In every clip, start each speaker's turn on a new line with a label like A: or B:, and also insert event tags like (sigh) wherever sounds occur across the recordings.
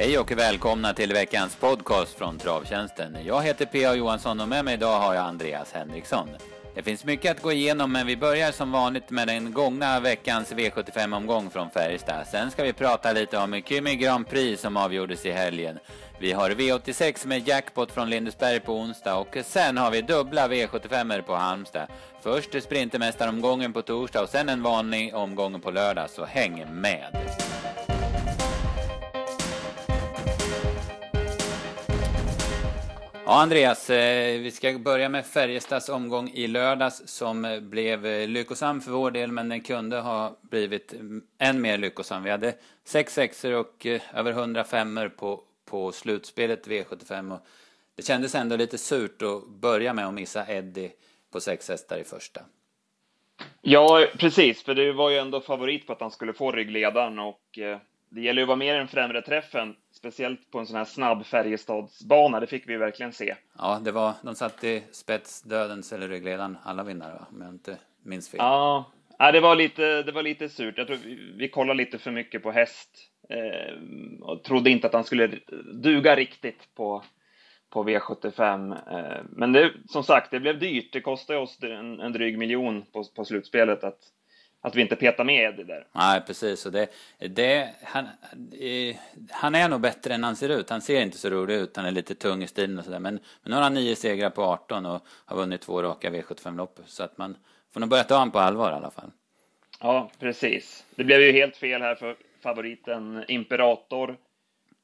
A: Hej och välkomna till veckans podcast från Travtjänsten. Jag heter P.A. Johansson och med mig idag har jag Andreas Henriksson. Det finns mycket att gå igenom men vi börjar som vanligt med den gångna veckans V75-omgång från Färjestad. Sen ska vi prata lite om Kymi Grand Prix som avgjordes i helgen. Vi har V86 med jackpot från Lindesberg på onsdag och sen har vi dubbla V75 på Halmstad. Först Sprintermästaromgången på torsdag och sen en vanlig omgång på lördag, så häng med! Ja, Andreas, eh, vi ska börja med Färjestads omgång i lördags som eh, blev eh, lyckosam för vår del, men den kunde ha blivit mm, än mer lyckosam. Vi hade sex sexor och över 105 på, på slutspelet V75 och det kändes ändå lite surt att börja med att missa Eddie på sex hästar i första.
B: Ja, precis, för det var ju ändå favorit på att han skulle få ryggledaren och det gäller ju att vara mer än främre träffen, speciellt på en sån här snabb Färjestadsbana. Det fick vi verkligen se.
A: Ja, det var, de satt i spets, dödens eller ryggledaren, alla vinnare, va? om jag inte minns fel.
B: Ja, ja det, var lite, det var lite surt. Jag tror vi, vi kollade lite för mycket på häst eh, och trodde inte att han skulle duga riktigt på, på V75. Eh, men det, som sagt, det blev dyrt. Det kostade oss en, en dryg miljon på, på slutspelet att att vi inte petar med Eddie där.
A: Nej, precis. Och det, det, han, eh, han är nog bättre än han ser ut. Han ser inte så rolig ut. Han är lite tung i stilen och sådär. Men, men nu har han nio segrar på 18 och har vunnit två raka V75-lopp. Så att man får nog börja ta honom på allvar i alla fall.
B: Ja, precis. Det blev ju helt fel här för favoriten Imperator.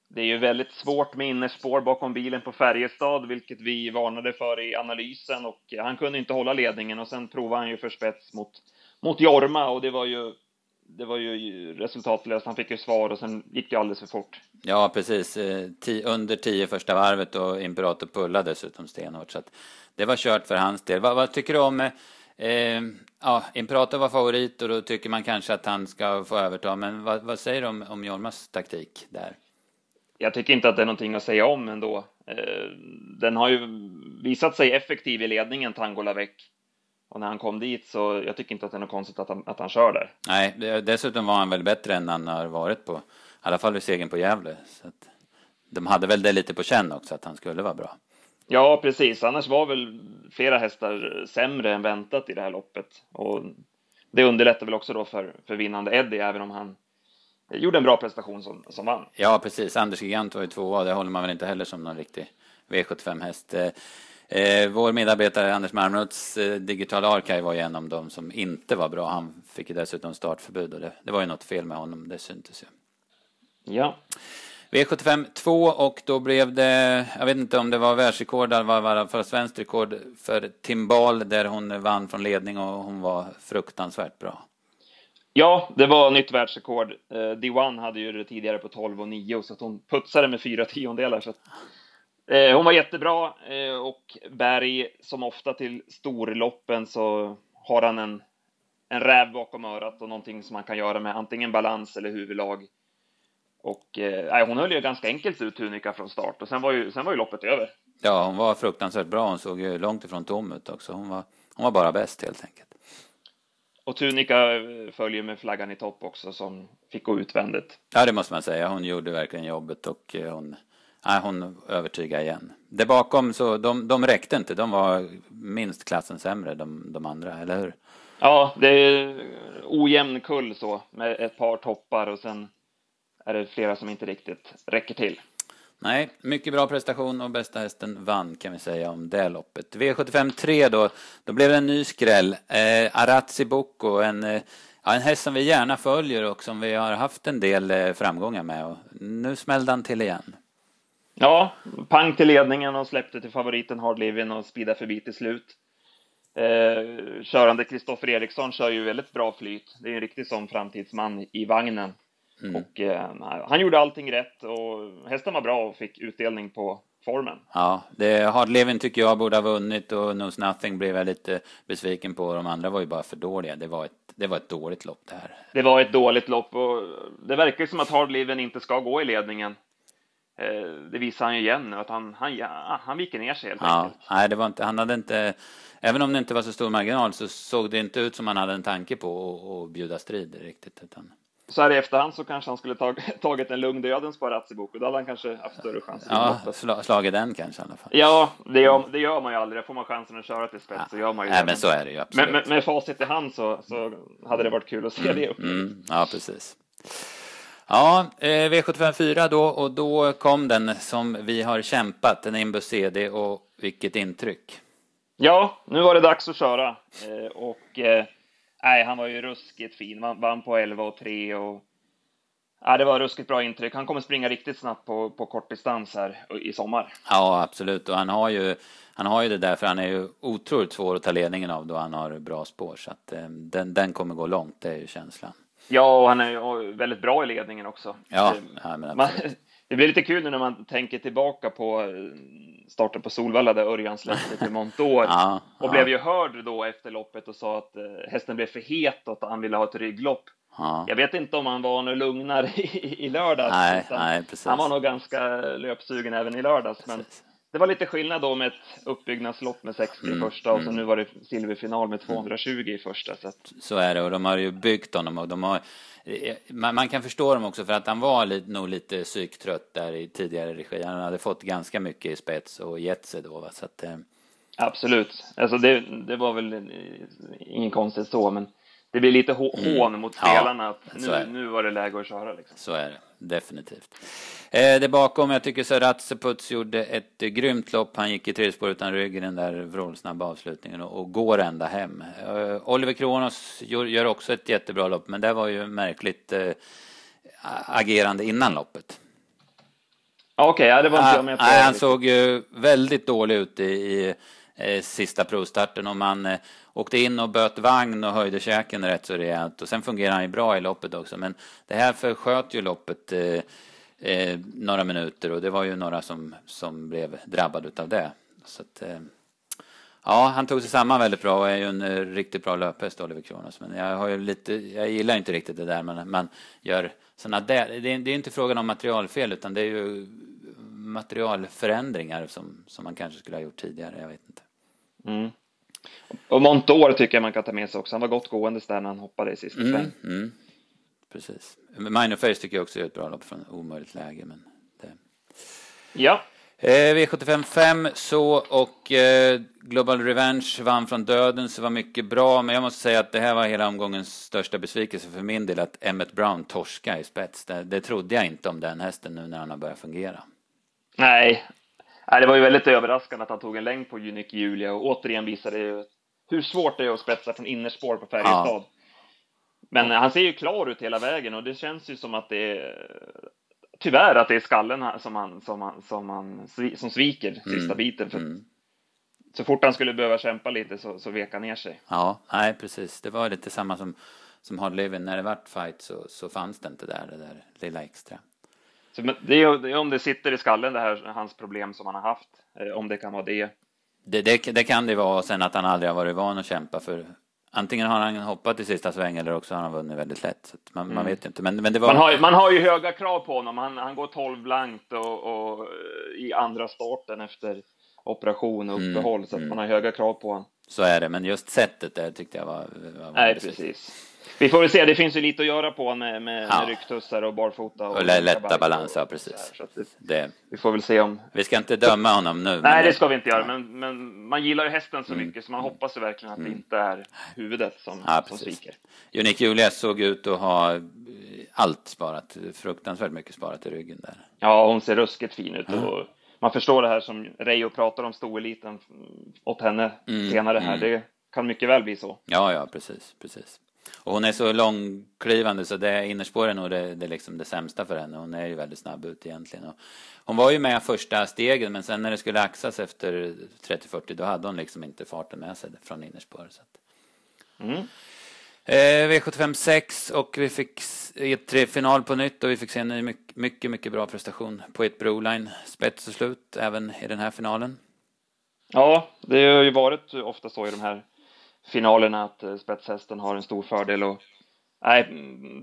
B: Det är ju väldigt svårt med innerspår bakom bilen på Färjestad, vilket vi varnade för i analysen och han kunde inte hålla ledningen och sen provade han ju för spets mot mot Jorma och det var ju det var ju resultatlöst. Han fick ju svar och sen gick det alldeles för fort.
A: Ja, precis. Eh, under tio första varvet och Imperator pullade dessutom stenhårt. Så det var kört för hans del. Vad, vad tycker du om... Eh, ja, Imperator var favorit och då tycker man kanske att han ska få överta. Men vad, vad säger du om, om Jormas taktik där?
B: Jag tycker inte att det är någonting att säga om ändå. Eh, den har ju visat sig effektiv i ledningen, Tangola Vec. Och när han kom dit så jag tycker inte att det är något konstigt att han, att han kör där.
A: Nej, dessutom var han väl bättre än han har varit på, i alla fall vid segern på Gävle. Så att, de hade väl det lite på känn också, att han skulle vara bra.
B: Ja, precis. Annars var väl flera hästar sämre än väntat i det här loppet. Och det underlättar väl också då för, för vinnande Eddie, även om han gjorde en bra prestation som, som vann.
A: Ja, precis. Anders Gigant var ju tvåa, det håller man väl inte heller som någon riktig V75-häst. Eh, vår medarbetare Anders Marmroths eh, Digital Archive var ju en av dem som inte var bra. Han fick ju dessutom startförbud och det, det var ju något fel med honom, det syntes ju.
B: Ja.
A: V75 2 och då blev det, jag vet inte om det var världsrekord eller var det för svenskt rekord för Timbal där hon vann från ledning och hon var fruktansvärt bra.
B: Ja, det var nytt världsrekord. Eh, D1 hade ju det tidigare på 12 och 9 så att hon putsade med fyra tiondelar. Så att hon var jättebra eh, och Berg, som ofta till storloppen, så har han en, en räv bakom örat och någonting som man kan göra med antingen balans eller huvudlag. Och eh, hon höll ju ganska enkelt ut Tunika från start och sen var ju, sen var ju loppet över.
A: Ja, hon var fruktansvärt bra. Hon såg ju långt ifrån tom ut också. Hon var, hon var bara bäst helt enkelt.
B: Och Tunika följer med flaggan i topp också som fick gå utvändigt.
A: Ja, det måste man säga. Hon gjorde verkligen jobbet och hon Nej, hon övertygar igen. Det bakom, så de, de räckte inte. De var minst klassen sämre, de, de andra, eller hur?
B: Ja, det är ojämn kull så, med ett par toppar och sen är det flera som inte riktigt räcker till.
A: Nej, mycket bra prestation och bästa hästen vann kan vi säga om det loppet. V75 3 då, då blev det en ny skräll. Eh, Arazzi Bocco, en, eh, en häst som vi gärna följer och som vi har haft en del eh, framgångar med. Och nu smällde han till igen.
B: Ja, pang till ledningen och släppte till favoriten Hard Living och speedade förbi till slut. Eh, körande Kristoffer Eriksson kör ju väldigt bra flyt. Det är en riktig sån framtidsman i vagnen. Mm. Och eh, han gjorde allting rätt och hästen var bra och fick utdelning på formen.
A: Ja, det Hard Living tycker jag borde ha vunnit och Knows Nothing blev jag lite besviken på. De andra var ju bara för dåliga. Det var ett, det var ett dåligt lopp det här.
B: Det var ett dåligt lopp och det verkar som att Hard Living inte ska gå i ledningen. Eh, det visar han ju igen nu att han, han, ja, han viker ner sig helt
A: ja,
B: enkelt.
A: Nej, det var inte, han hade inte, även om det inte var så stor marginal så såg det inte ut som han hade en tanke på att bjuda strid riktigt. Utan
B: så här i efterhand så kanske han skulle tag, (laughs) tagit en lugn dödens på Ratsibok och då hade han kanske haft större chans.
A: Ja, sl slagit den kanske i alla fall.
B: Ja, det gör, det gör man ju aldrig. Får man chansen att köra till spets ja. så gör man ju
A: Nej,
B: det.
A: men så är det ju absolut.
B: Men med, med facit i hand så, så hade det varit kul att se
A: mm,
B: det.
A: Mm, ja, precis. Ja, eh, V754 då och då kom den som vi har kämpat, en Nimbus CD och vilket intryck.
B: Ja, nu var det dags att köra eh, och eh, nej, han var ju ruskigt fin. Vann på 11 och 3 och ja, det var ruskigt bra intryck. Han kommer springa riktigt snabbt på, på kortdistans här i sommar.
A: Ja, absolut. Och han har ju, han har ju det där, för han är ju otroligt svår att ta ledningen av då han har bra spår. Så att eh, den, den kommer gå långt, det är ju känslan.
B: Ja, och han är väldigt bra i ledningen också.
A: Ja, ja men
B: man, (laughs) det blir lite kul nu när man tänker tillbaka på eh, starten på Solvalla där Örjan släppte till Montår (laughs)
A: ja,
B: och ja. blev ju hörd då efter loppet och sa att eh, hästen blev för het och att han ville ha ett rygglopp.
A: Ja.
B: Jag vet inte om han var något lugnare (laughs) i, i lördags.
A: Nej, nej, precis.
B: Han var nog ganska löpsugen även i lördags. Precis. Men det var lite skillnad då med ett uppbyggnadslopp med 60 mm, i första och så mm. nu var det silverfinal med 220 i första. Så, att...
A: så är det och de har ju byggt honom och de har man, man kan förstå dem också för att han var lite, nog lite psyktrött där i tidigare regi. Han hade fått ganska mycket i spets och gett sig då. Va? Så att, eh...
B: Absolut, alltså det, det var väl inget konstigt så, men det blir lite mm. hån mm. mot spelarna ja, att nu, nu var det läge att köra. Liksom.
A: Så är det, definitivt. Eh, det bakom, jag tycker Saratse Puts gjorde ett eh, grymt lopp. Han gick i tredje spår utan rygg i den där vrålsnabba avslutningen och, och, går ända hem. Eh, Oliver Kronos gör, gör, också ett jättebra lopp, men det var ju märkligt eh, agerande innan loppet.
B: Okej, okay, ja, det var inte jag med
A: på. Nej, han såg ju väldigt dålig ut i, i eh, sista provstarten och man eh, åkte in och böt vagn och höjde käken rätt så rejält och sen fungerade han ju bra i loppet också men det här försköt ju loppet eh, eh, några minuter och det var ju några som, som blev drabbade av det. Så att, eh, ja, han tog sig samman väldigt bra och är ju en eh, riktigt bra löphäst Oliver Kronos men jag har ju lite, jag gillar inte riktigt det där men man gör sådana där, det är, det är inte frågan om materialfel utan det är ju materialförändringar som, som man kanske skulle ha gjort tidigare, jag vet inte.
B: Mm. Och Montour tycker jag man kan ta med sig också. Han var gott gåendes där när han hoppade i sista mm, sväng.
A: Mm. Precis. Minor Face tycker jag också är ett bra lopp från omöjligt läge. Men det...
B: Ja.
A: Eh, V75 5 så och eh, Global Revenge vann från döden så var mycket bra. Men jag måste säga att det här var hela omgångens största besvikelse för min del. Att Emmet Brown torska i spets. Det, det trodde jag inte om den hästen nu när han har börjat fungera.
B: Nej, Nej, det var ju väldigt överraskande att han tog en längd på Unique Julia och återigen visade det hur svårt det är att spetsa från innerspår på Färjestad. Ja. Men han ser ju klar ut hela vägen och det känns ju som att det är tyvärr att det är skallen som han som, han, som, han, som sviker sista mm. biten. För mm. Så fort han skulle behöva kämpa lite så, så vek han ner sig.
A: Ja, nej precis. Det var lite samma som, som Hard Living. När det vart fight så, så fanns det inte där, det där lilla extra.
B: Så, det är, det är om det sitter i skallen, det här, hans problem som han har haft, eh, om det kan vara det.
A: Det, det, det kan det vara, och sen att han aldrig har varit van att kämpa för Antingen har han hoppat i sista sväng eller också har han vunnit väldigt lätt. Så man, mm. man, vet inte. Men, men det var...
B: man, har, man har ju höga krav på honom. Han, han går 12 blankt och, och eh, i andra starten efter operation och mm, uppehåll. Mm. Så mm. man har höga krav på honom.
A: Så är det, men just sättet där tyckte jag var...
B: var Nej, precis. Vi får väl se, det finns ju lite att göra på med, med, ja. med rycktussar och barfota. Och,
A: och lätta balanser, ja precis.
B: Här, det, det, vi får väl se om...
A: Vi ska inte döma honom nu.
B: Nej, det ska vi inte göra, men, men man gillar ju hästen så mm. mycket så man hoppas ju verkligen att mm. det inte är huvudet som, ja, som sviker.
A: Unique Julia såg ut att ha allt sparat, fruktansvärt mycket sparat i ryggen där.
B: Ja, hon ser ruskigt fin ut. Mm. Och man förstår det här som Reijo pratar om stoeliten åt henne mm. senare här. Mm. Det kan mycket väl bli så.
A: Ja, ja, precis, precis. Och hon är så långklivande så det innerspår är nog det, det, liksom det sämsta för henne. Hon är ju väldigt snabb ut egentligen. Och hon var ju med första stegen men sen när det skulle axas efter 30-40 då hade hon liksom inte farten med sig från innerspår. Så att... mm. eh, V75 6 och vi fick ett final på nytt och vi fick se en mycket, mycket, mycket bra prestation på ett Broline. Spets och slut även i den här finalen.
B: Ja, det har ju varit ofta så i de här finalerna att eh, spetshästen har en stor fördel och nej,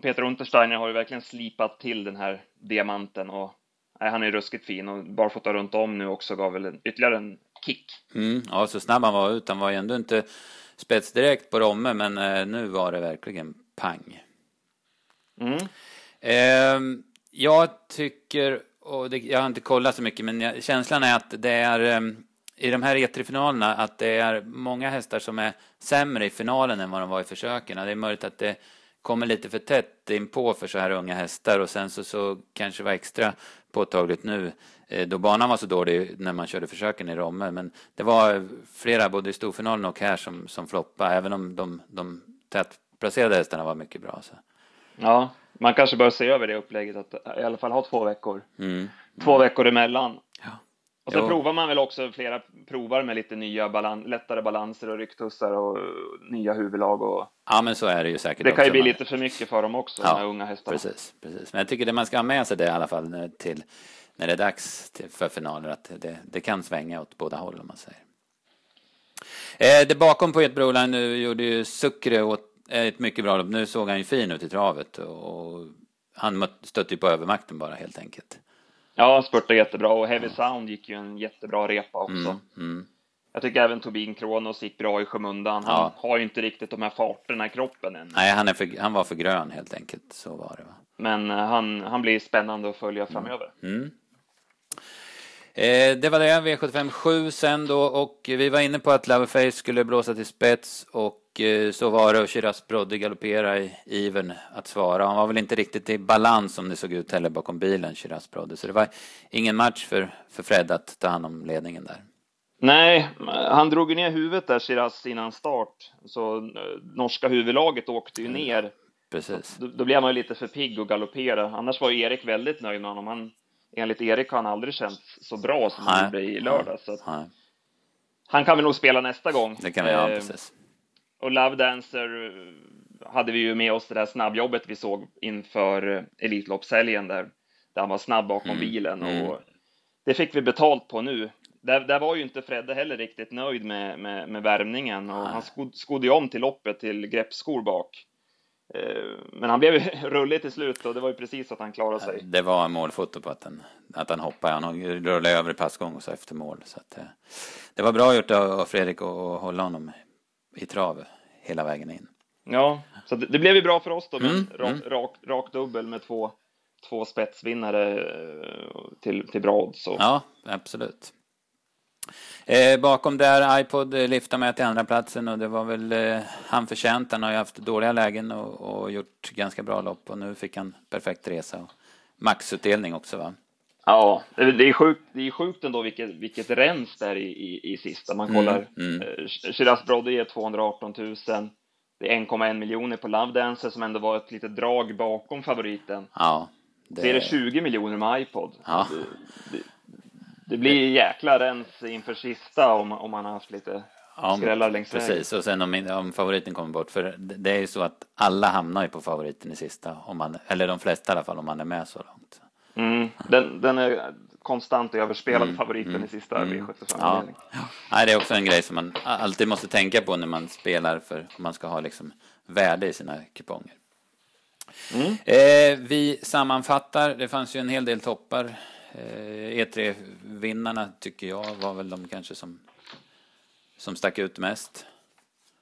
B: Peter Untersteiner har ju verkligen slipat till den här diamanten och nej, han är ruskigt fin och barfota runt om nu också gav väl en, ytterligare en kick.
A: Mm, ja, så snabb han var ut. Han var ju ändå inte spets direkt på Romme, men eh, nu var det verkligen pang.
B: Mm.
A: Eh, jag tycker, och det, jag har inte kollat så mycket, men jag, känslan är att det är eh, i de här E3-finalerna att det är många hästar som är sämre i finalen än vad de var i försöken. Det är möjligt att det kommer lite för tätt inpå för så här unga hästar och sen så, så kanske det var extra påtagligt nu eh, då banan var så dålig när man körde försöken i Romme. Men det var flera, både i storfinalen och här, som, som floppade, även om de, de tätplacerade hästarna var mycket bra. Så.
B: Ja, man kanske bör se över det upplägget, att i alla fall ha två veckor.
A: Mm.
B: Två veckor emellan. Och sen
A: Jo.
B: provar man väl också flera provar med lite nya balan lättare balanser och rycktussar och nya huvudlag och
A: Ja, men så är det ju säkert
B: det kan ju bli
A: Man-
B: lite för mycket för dem också,
A: Ja,
B: de unga hästarna.
A: Precis, precis. Men jag tycker det man ska ha med sig det i alla fall när, till, när det är dags till, för finaler, att det, det kan svänga åt båda håll om man säger. Eh, det bakom på ett Broline nu gjorde ju Sucre eh, ett mycket bra lopp. Nu såg han ju fin ut i travet och, han stötte ju på övermakten bara helt enkelt.
B: Ja, spurtade jättebra och Heavy Sound gick ju en jättebra repa också.
A: Mm, mm.
B: Jag tycker även Tobin Kronos gick bra i skymundan. Han
A: Ja.
B: har ju inte riktigt de här farterna i kroppen än.
A: Nej, han, är för, han var för grön helt enkelt. Så var det va.
B: Men eh, han, han blir spännande att följa framöver.
A: Mm. Eh, det var det, V75 7 sen då och vi var inne på att Loverface skulle blåsa till spets och eh, så var det och Shiraz Brodde galopperade i ivern att svara. Han var väl inte riktigt i balans som det såg ut heller bakom bilen, Shiraz Brodde. Så det var ingen match för, för Fred att ta hand om ledningen där.
B: Nej, han drog ner huvudet där Shiraz innan start. Så eh, norska huvudlaget åkte ju ner.
A: Precis.
B: Då, då blev man ju lite för pigg och galoppera. Annars var ju Erik väldigt nöjd med honom. Han, enligt Erik har han aldrig känts så bra som han
A: Nej.
B: gjorde i lördag. Så att han kan väl nog spela nästa gång.
A: det kan vi ha,
B: Eh,
A: precis.
B: Och Love Dancer eh, hade vi ju med oss det där snabbjobbet vi såg inför eh, Elitloppshelgen där, där han var snabb bakom
A: Mm,
B: bilen
A: mm.
B: och det fick vi betalt på nu. Där, där var ju inte Fredde heller riktigt nöjd med, med, med värmningen och han skod, skodde om till loppet till greppskor bak. Eh, Men han blev (laughs) rullig till slut och det var ju precis att han klarade sig.
A: Det var en målfoto på att han, att han hoppade. Han rullade över i passgång och så efter mål. Så att, eh, det var bra gjort av Fredrik att hålla honom i trav hela vägen in.
B: Ja, så det, det blev ju bra för oss då med
A: Mm,
B: rak,
A: mm.
B: rak, rak dubbel med två, två spetsvinnare eh, till, till bra odds.
A: Ja, absolut. Eh, bakom där iPod eh, lyfte med till andra platsen och det var väl eh, han förtjänt. Han har ju haft dåliga lägen och, och gjort ganska bra lopp och nu fick han perfekt resa och maxutdelning också va?
B: Ja, det det är sjukt, det är sjukt ändå vilket, vilket rens där i, i, i sista. Man
A: Mm,
B: kollar,
A: mm.
B: eh, Shiraz Brodde ger 218 000. Det är 1,1 miljoner på Love Dancer som ändå var ett litet drag bakom favoriten.
A: Ja.
B: Så är det 20 miljoner med iPod.
A: Ja.
B: Det, det, det blir jäkla rens inför sista om, om man har haft lite
A: Ja,
B: skrällar längs vägen.
A: Precis, och sen om, om favoriten kommer bort. För det är ju så att alla hamnar ju på favoriten i sista. Om man, eller de flesta i alla fall, om man är med så långt.
B: Mm, den, den är konstant överspelad
A: Mm,
B: favoriten
A: mm,
B: i sista
A: mm.
B: V75
A: Ja. Nej, det är också en grej som man alltid måste tänka på när man spelar för om man ska ha liksom värde i sina kuponger.
B: Mm.
A: Eh, vi sammanfattar, det fanns ju en hel del toppar. Eh, E3-vinnarna tycker jag var väl de kanske som, som stack ut mest.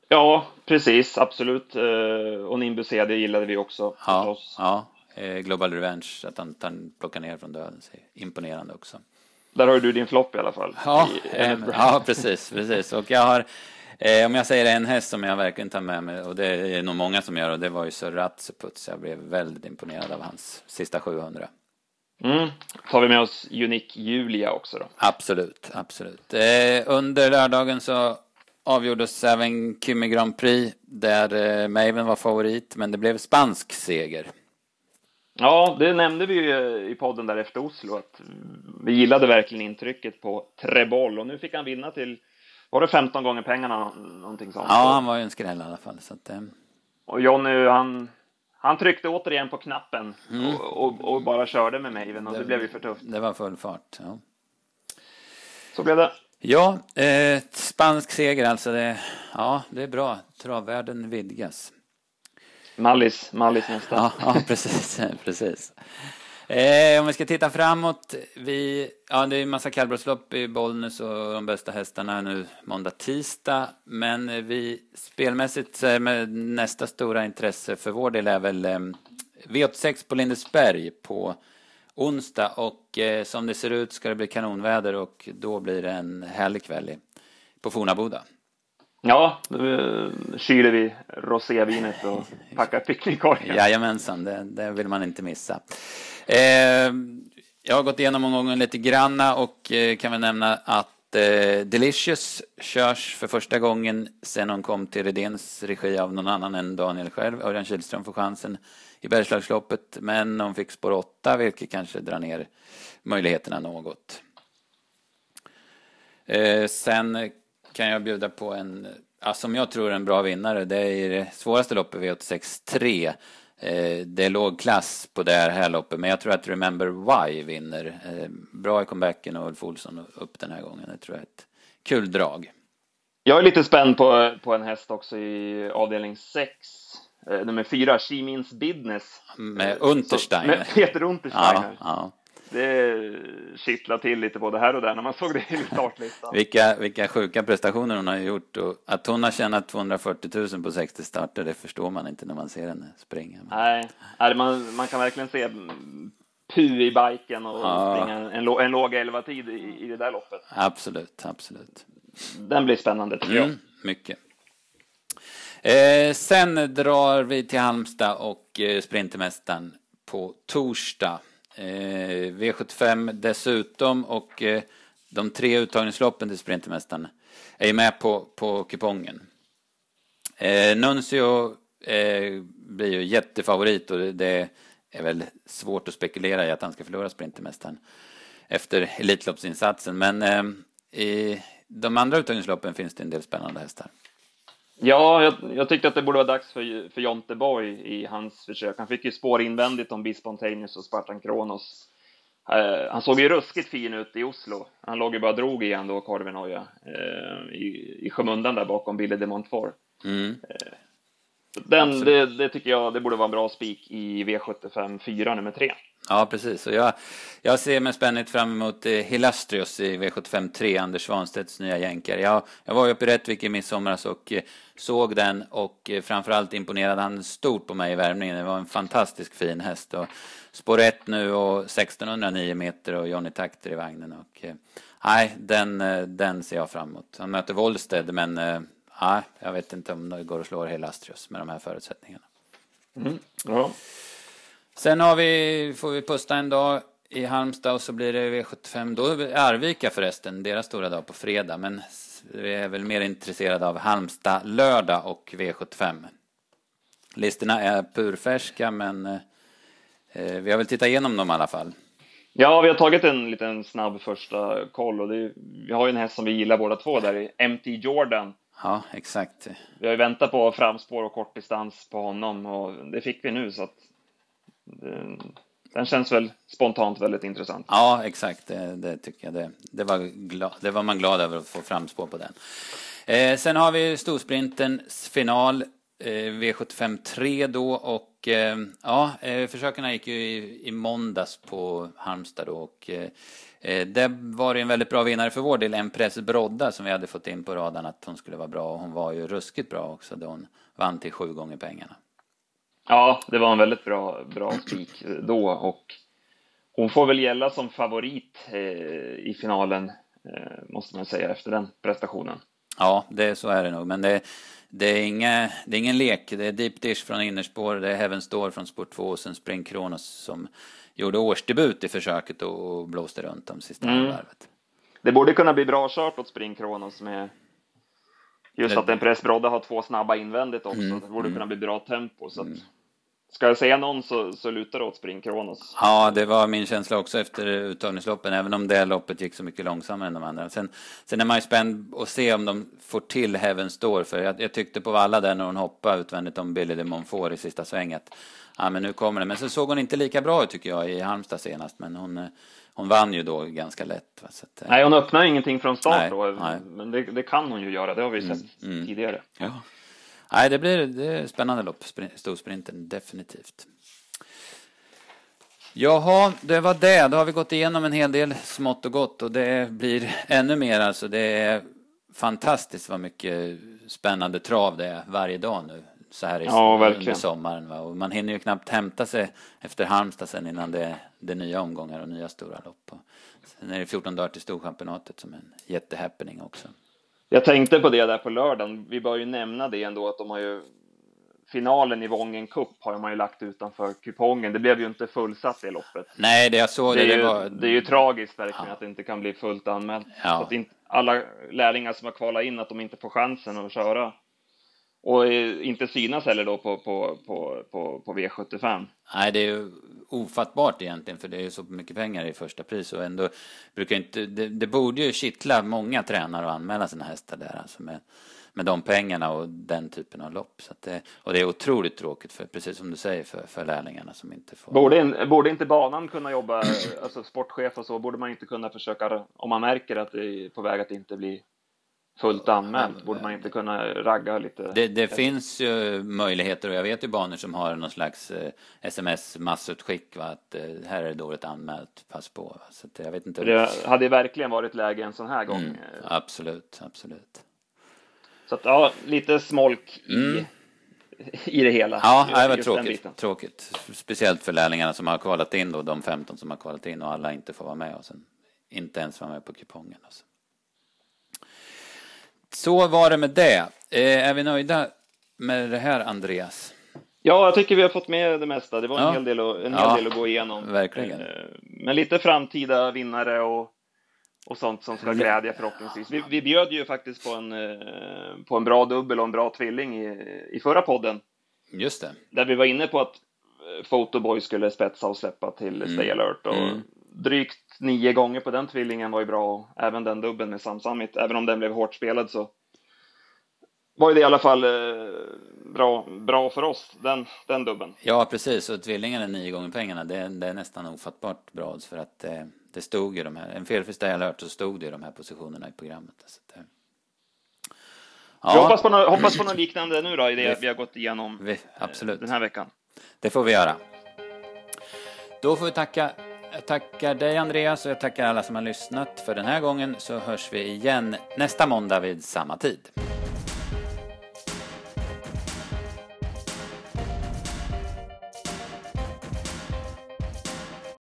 B: Ja, precis, absolut. Eh, Och Nimbus CD gillade vi också
A: Ja,
B: förstås.
A: ja. Eh, Global Revenge, att han, han plockar ner från döden, imponerande också.
B: Där har du din flopp i alla fall.
A: Ja,
B: Brown. (laughs)
A: ja precis, precis. Och jag har, eh, om jag säger en häst som jag verkligen tar med mig, och det är nog många som gör, och det var ju Sir Ratseputs. Jag blev väldigt imponerad av hans sista 700.
B: Mm. Tar vi med oss Unique Julia också då?
A: Absolut, absolut. Eh, under lördagen så avgjordes även Kymme Grand Prix, där eh, Maven var favorit, men det blev spansk seger.
B: Ja, det nämnde vi ju i podden där efter Oslo att vi gillade verkligen intrycket på Trebol och nu fick han vinna till, var det 15 gånger pengarna någonting sånt?
A: Ja, han var ju en skräll i alla fall. Så att, eh,
B: Och Jonny, han, han tryckte återigen på knappen
A: Mm.
B: och, och, och bara körde med Maven och det blev ju för tufft.
A: det var full fart. Ja.
B: Så blev det.
A: Ja, eh, spansk seger alltså. Det, ja, det är bra. Travvärlden vidgas.
B: Mallis, Mallis nästa.
A: Ja, ja precis. (laughs) precis. Eh, om vi ska titta framåt. Vi, ja, det är en massa kallblodslopp i Bollnäs och de bästa hästarna är nu måndag, tisdag. Men vi spelmässigt med nästa stora intresse för vår del är väl eh, V86 på Lindesberg på onsdag och eh, som det ser ut ska det bli kanonväder och då blir det en härlig kväll på Fornaboda.
B: Ja, då eh, kyler vi rosévinet och (laughs) packar picknickkorgen.
A: Jajamensan, det, det vill man inte missa. Eh, jag har gått igenom omgången lite granna och eh, kan väl nämna att eh, Delicious körs för första gången sedan hon kom till Redéns regi av någon annan än Daniel själv. Örjan Kihlström får chansen i Bergslagsloppet, men hon fick spår 8, vilket kanske drar ner möjligheterna något. Eh, sen kan jag bjuda på en, som jag tror är en bra vinnare. Det är det svåraste loppet V86 3. Eh, det är låg klass på det här loppet, men jag tror att Remember Why vinner. Eh, bra i comebacken och Ulf Olsson upp den här gången. Det tror jag är ett kul drag.
B: Jag är lite spänd på, på en häst också i avdelning 6. Eh, nummer 4, She Means Business.
A: Med Untersteiner.
B: med Peter Untersteiner.
A: Ja, ja
B: det kittlade till lite både här och där när man såg det i startlistan.
A: vilka, vilka sjuka prestationer hon har gjort och att hon har tjänat 240 000 på 60 starter det förstår man inte när man ser henne springa.
B: Nej, man, man kan verkligen se pu i biken och ja. springa en, en låg 11 tid i, i det där loppet.
A: Absolut, absolut.
B: Den blir spännande tycker
A: mm,
B: jag.
A: Mycket. Eh, sen drar vi till Halmstad och eh, Sprintermästaren på torsdag. Eh, V75 dessutom och eh, de tre uttagningsloppen till Sprintermästaren är ju med på, på kupongen. Eh, Nuncio eh, blir ju jättefavorit och det, det är väl svårt att spekulera i att han ska förlora Sprintermästaren efter Elitloppsinsatsen. Men eh, i de andra uttagningsloppen finns det en del spännande hästar.
B: Ja, jag, jag tyckte att det borde vara dags för, för Jonte Boy i hans försök. Han fick ju spår invändigt om Bispontaneous och Spartan Kronos. Uh, han såg ju ruskigt fin ut i Oslo. Han låg ju bara drog igen då, Korvenoja, uh, i, i skymundan där bakom Billy de Montfort. Mm. Uh, den, det, det, tycker jag, det borde vara en bra spik i V75 4 nummer 3.
A: Ja, precis. Och jag, jag ser med spänning fram emot eh, Hilastrios i V75 3, Anders Svanstedts nya jänkare. Jag, jag var ju uppe i Rättvik i midsomras och eh, såg den och eh, framförallt imponerade han stort på mig i värmningen. Det var en fantastisk fin häst. Och spår 1 nu och 1609 meter och Johnny Takter i vagnen. Och, eh, nej, den, eh, den ser jag fram emot. Han möter Wollsted, men eh, nej, jag vet inte om det går att slå Hilastrios med de här förutsättningarna.
B: Mm. Ja.
A: Sen har vi, får vi pusta en dag i Halmstad och så blir det V75. Då är Arvika förresten, deras stora dag på fredag. Men vi är väl mer intresserade av Halmstad lördag och V75. Listorna är purfärska men eh, vi har väl tittat igenom dem i alla fall.
B: Ja, vi har tagit en liten snabb första koll och det, vi har ju en häst som vi gillar båda två där i MT Jordan.
A: Ja, exakt.
B: Vi har ju väntat på framspår och kortdistans på honom och det fick vi nu så att den känns väl spontant väldigt intressant.
A: Ja, exakt. Det, det tycker jag. Det, det, var glad, det var man glad över att få framspår på den. Eh, sen har vi storsprintens final, eh, V75 3 då och eh, ja, eh, försöken gick ju i, i måndags på Halmstad då och eh, eh det var en väldigt bra vinnare för vår del, Empress Brodda som vi hade fått in på radarn att hon skulle vara bra och hon var ju ruskigt bra också då hon vann till sju gånger pengarna.
B: Ja, det var en väldigt bra, bra spik då och hon får väl gälla som favorit eh, i finalen, eh, måste man säga, efter den prestationen.
A: Ja, det, så är det nog, men det, det, är inga, det är ingen lek. Det är Deep Dish från innerspår, det är Heaven Store från spår 2 och sen Spring Kronos som gjorde årsdebut i försöket och blåste runt om sista mm. varvet.
B: Det borde kunna bli bra kört åt Spring Kronos med just det... att en pressbrodda har två snabba invändigt också. Mm. Det borde kunna bli bra tempo. Så att... Mm. Ska jag säga någon så, så lutar det åt Spring Kronos.
A: Ja, det var min känsla också efter uttagningsloppen, även om det loppet gick så mycket långsammare än de andra. Sen, sen är man ju spänd att se om de får till Heaven Store, för jag, jag tyckte på Valla där när hon hoppade utvändigt om Billy de Monfort i sista svänget. Ja, men nu kommer det. Men så såg hon inte lika bra ut tycker jag i Halmstad senast, men hon, hon vann ju då ganska lätt.
B: Att, nej, hon öppnade ingenting från start nej, då, nej. men det, det, kan hon ju göra, det har vi mm, sett mm, tidigare.
A: Ja. Nej, det blir det spännande lopp, storsprinten, definitivt. Jaha, det var det. Då har vi gått igenom en hel del smått och gott och det blir ännu mer alltså. Det är fantastiskt vad mycket spännande trav det är varje dag nu. Så här i,
B: Ja,
A: under
B: verkligen.
A: sommaren. Va? Och man hinner ju knappt hämta sig efter Halmstad sen innan det, det är nya omgångar och nya stora lopp. Och sen är det 14 dagar till Storchampionatet som är en jättehappening också.
B: Jag tänkte på det där på lördagen. Vi bör ju nämna det ändå att de har ju finalen i Vången Cup har man ju lagt utanför kupongen. Det blev ju inte fullsatt det loppet.
A: Nej, det jag såg
B: Det är,
A: det,
B: ju,
A: var...
B: det är ju tragiskt verkligen
A: Ja.
B: att det inte kan bli fullt anmält.
A: Ja.
B: Så att inte, alla lärlingar som har kvalat in, att de inte får chansen att köra. Och eh, inte synas heller då på, på, på, på, på V75.
A: Nej, det är ju ofattbart egentligen för det är ju så mycket pengar i första pris och ändå brukar inte, det, det borde ju kittla många tränare att anmäla sina hästar där alltså med, med de pengarna och den typen av lopp. Så det, och det är otroligt tråkigt för, precis som du säger, för, för lärlingarna som inte får.
B: Borde, in, borde inte banan kunna jobba, alltså sportchef och så, borde man inte kunna försöka, om man märker att det är på väg att inte bli fullt anmält, borde man inte kunna ragga lite?
A: Det, det finns ju möjligheter och jag vet ju banor som har någon slags eh, sms-massutskick va, att eh, här är det dåligt anmält, pass på. Va? Så att jag vet inte.
B: Det hade verkligen varit läge en sån här gång.
A: Mm, absolut, absolut.
B: Så att ja, lite smolk i,
A: Mm.
B: i det hela.
A: Ja,
B: Just-
A: det var tråkigt. tråkigt. Speciellt för lärlingarna som har kvalat in då, de 15 som har kvalat in och alla inte får vara med och sen inte ens vara med på kupongen. Alltså. Så var det med det. Eh, är vi nöjda med det här, Andreas?
B: Ja, jag tycker vi har fått med det mesta. Det var en
A: Ja.
B: hel del att, en
A: Ja,
B: hel del att gå igenom.
A: verkligen.
B: Eh, Men lite framtida vinnare och, och sånt som ska glädja förhoppningsvis. Vi, vi bjöd ju faktiskt på en, eh, på en bra dubbel och en bra tvilling i, i förra podden.
A: Just det.
B: Där vi var inne på att Photoboy skulle spetsa och släppa till Stay Alert. Och
A: Mm.
B: Drygt nio gånger på den tvillingen var ju bra. och Även den dubbeln med Sam Summit. Även om den blev hårt spelad så var ju det i alla fall eh, bra, bra för oss, den, den dubbeln.
A: Ja, precis. Och tvillingarna nio gånger pengarna, det är, det är nästan ofattbart bra odds för att eh, det stod ju de här, en felfri alert så stod det ju de här positionerna i programmet. Så att, eh,
B: Vi hoppas, på något, hoppas på något liknande nu då i det vi har gått igenom
A: vi,
B: eh,
A: absolut.
B: den här veckan.
A: Det får vi göra. Då får vi tacka jag tackar dig Andreas och jag tackar alla som har lyssnat för den här gången så hörs vi igen nästa måndag vid samma tid.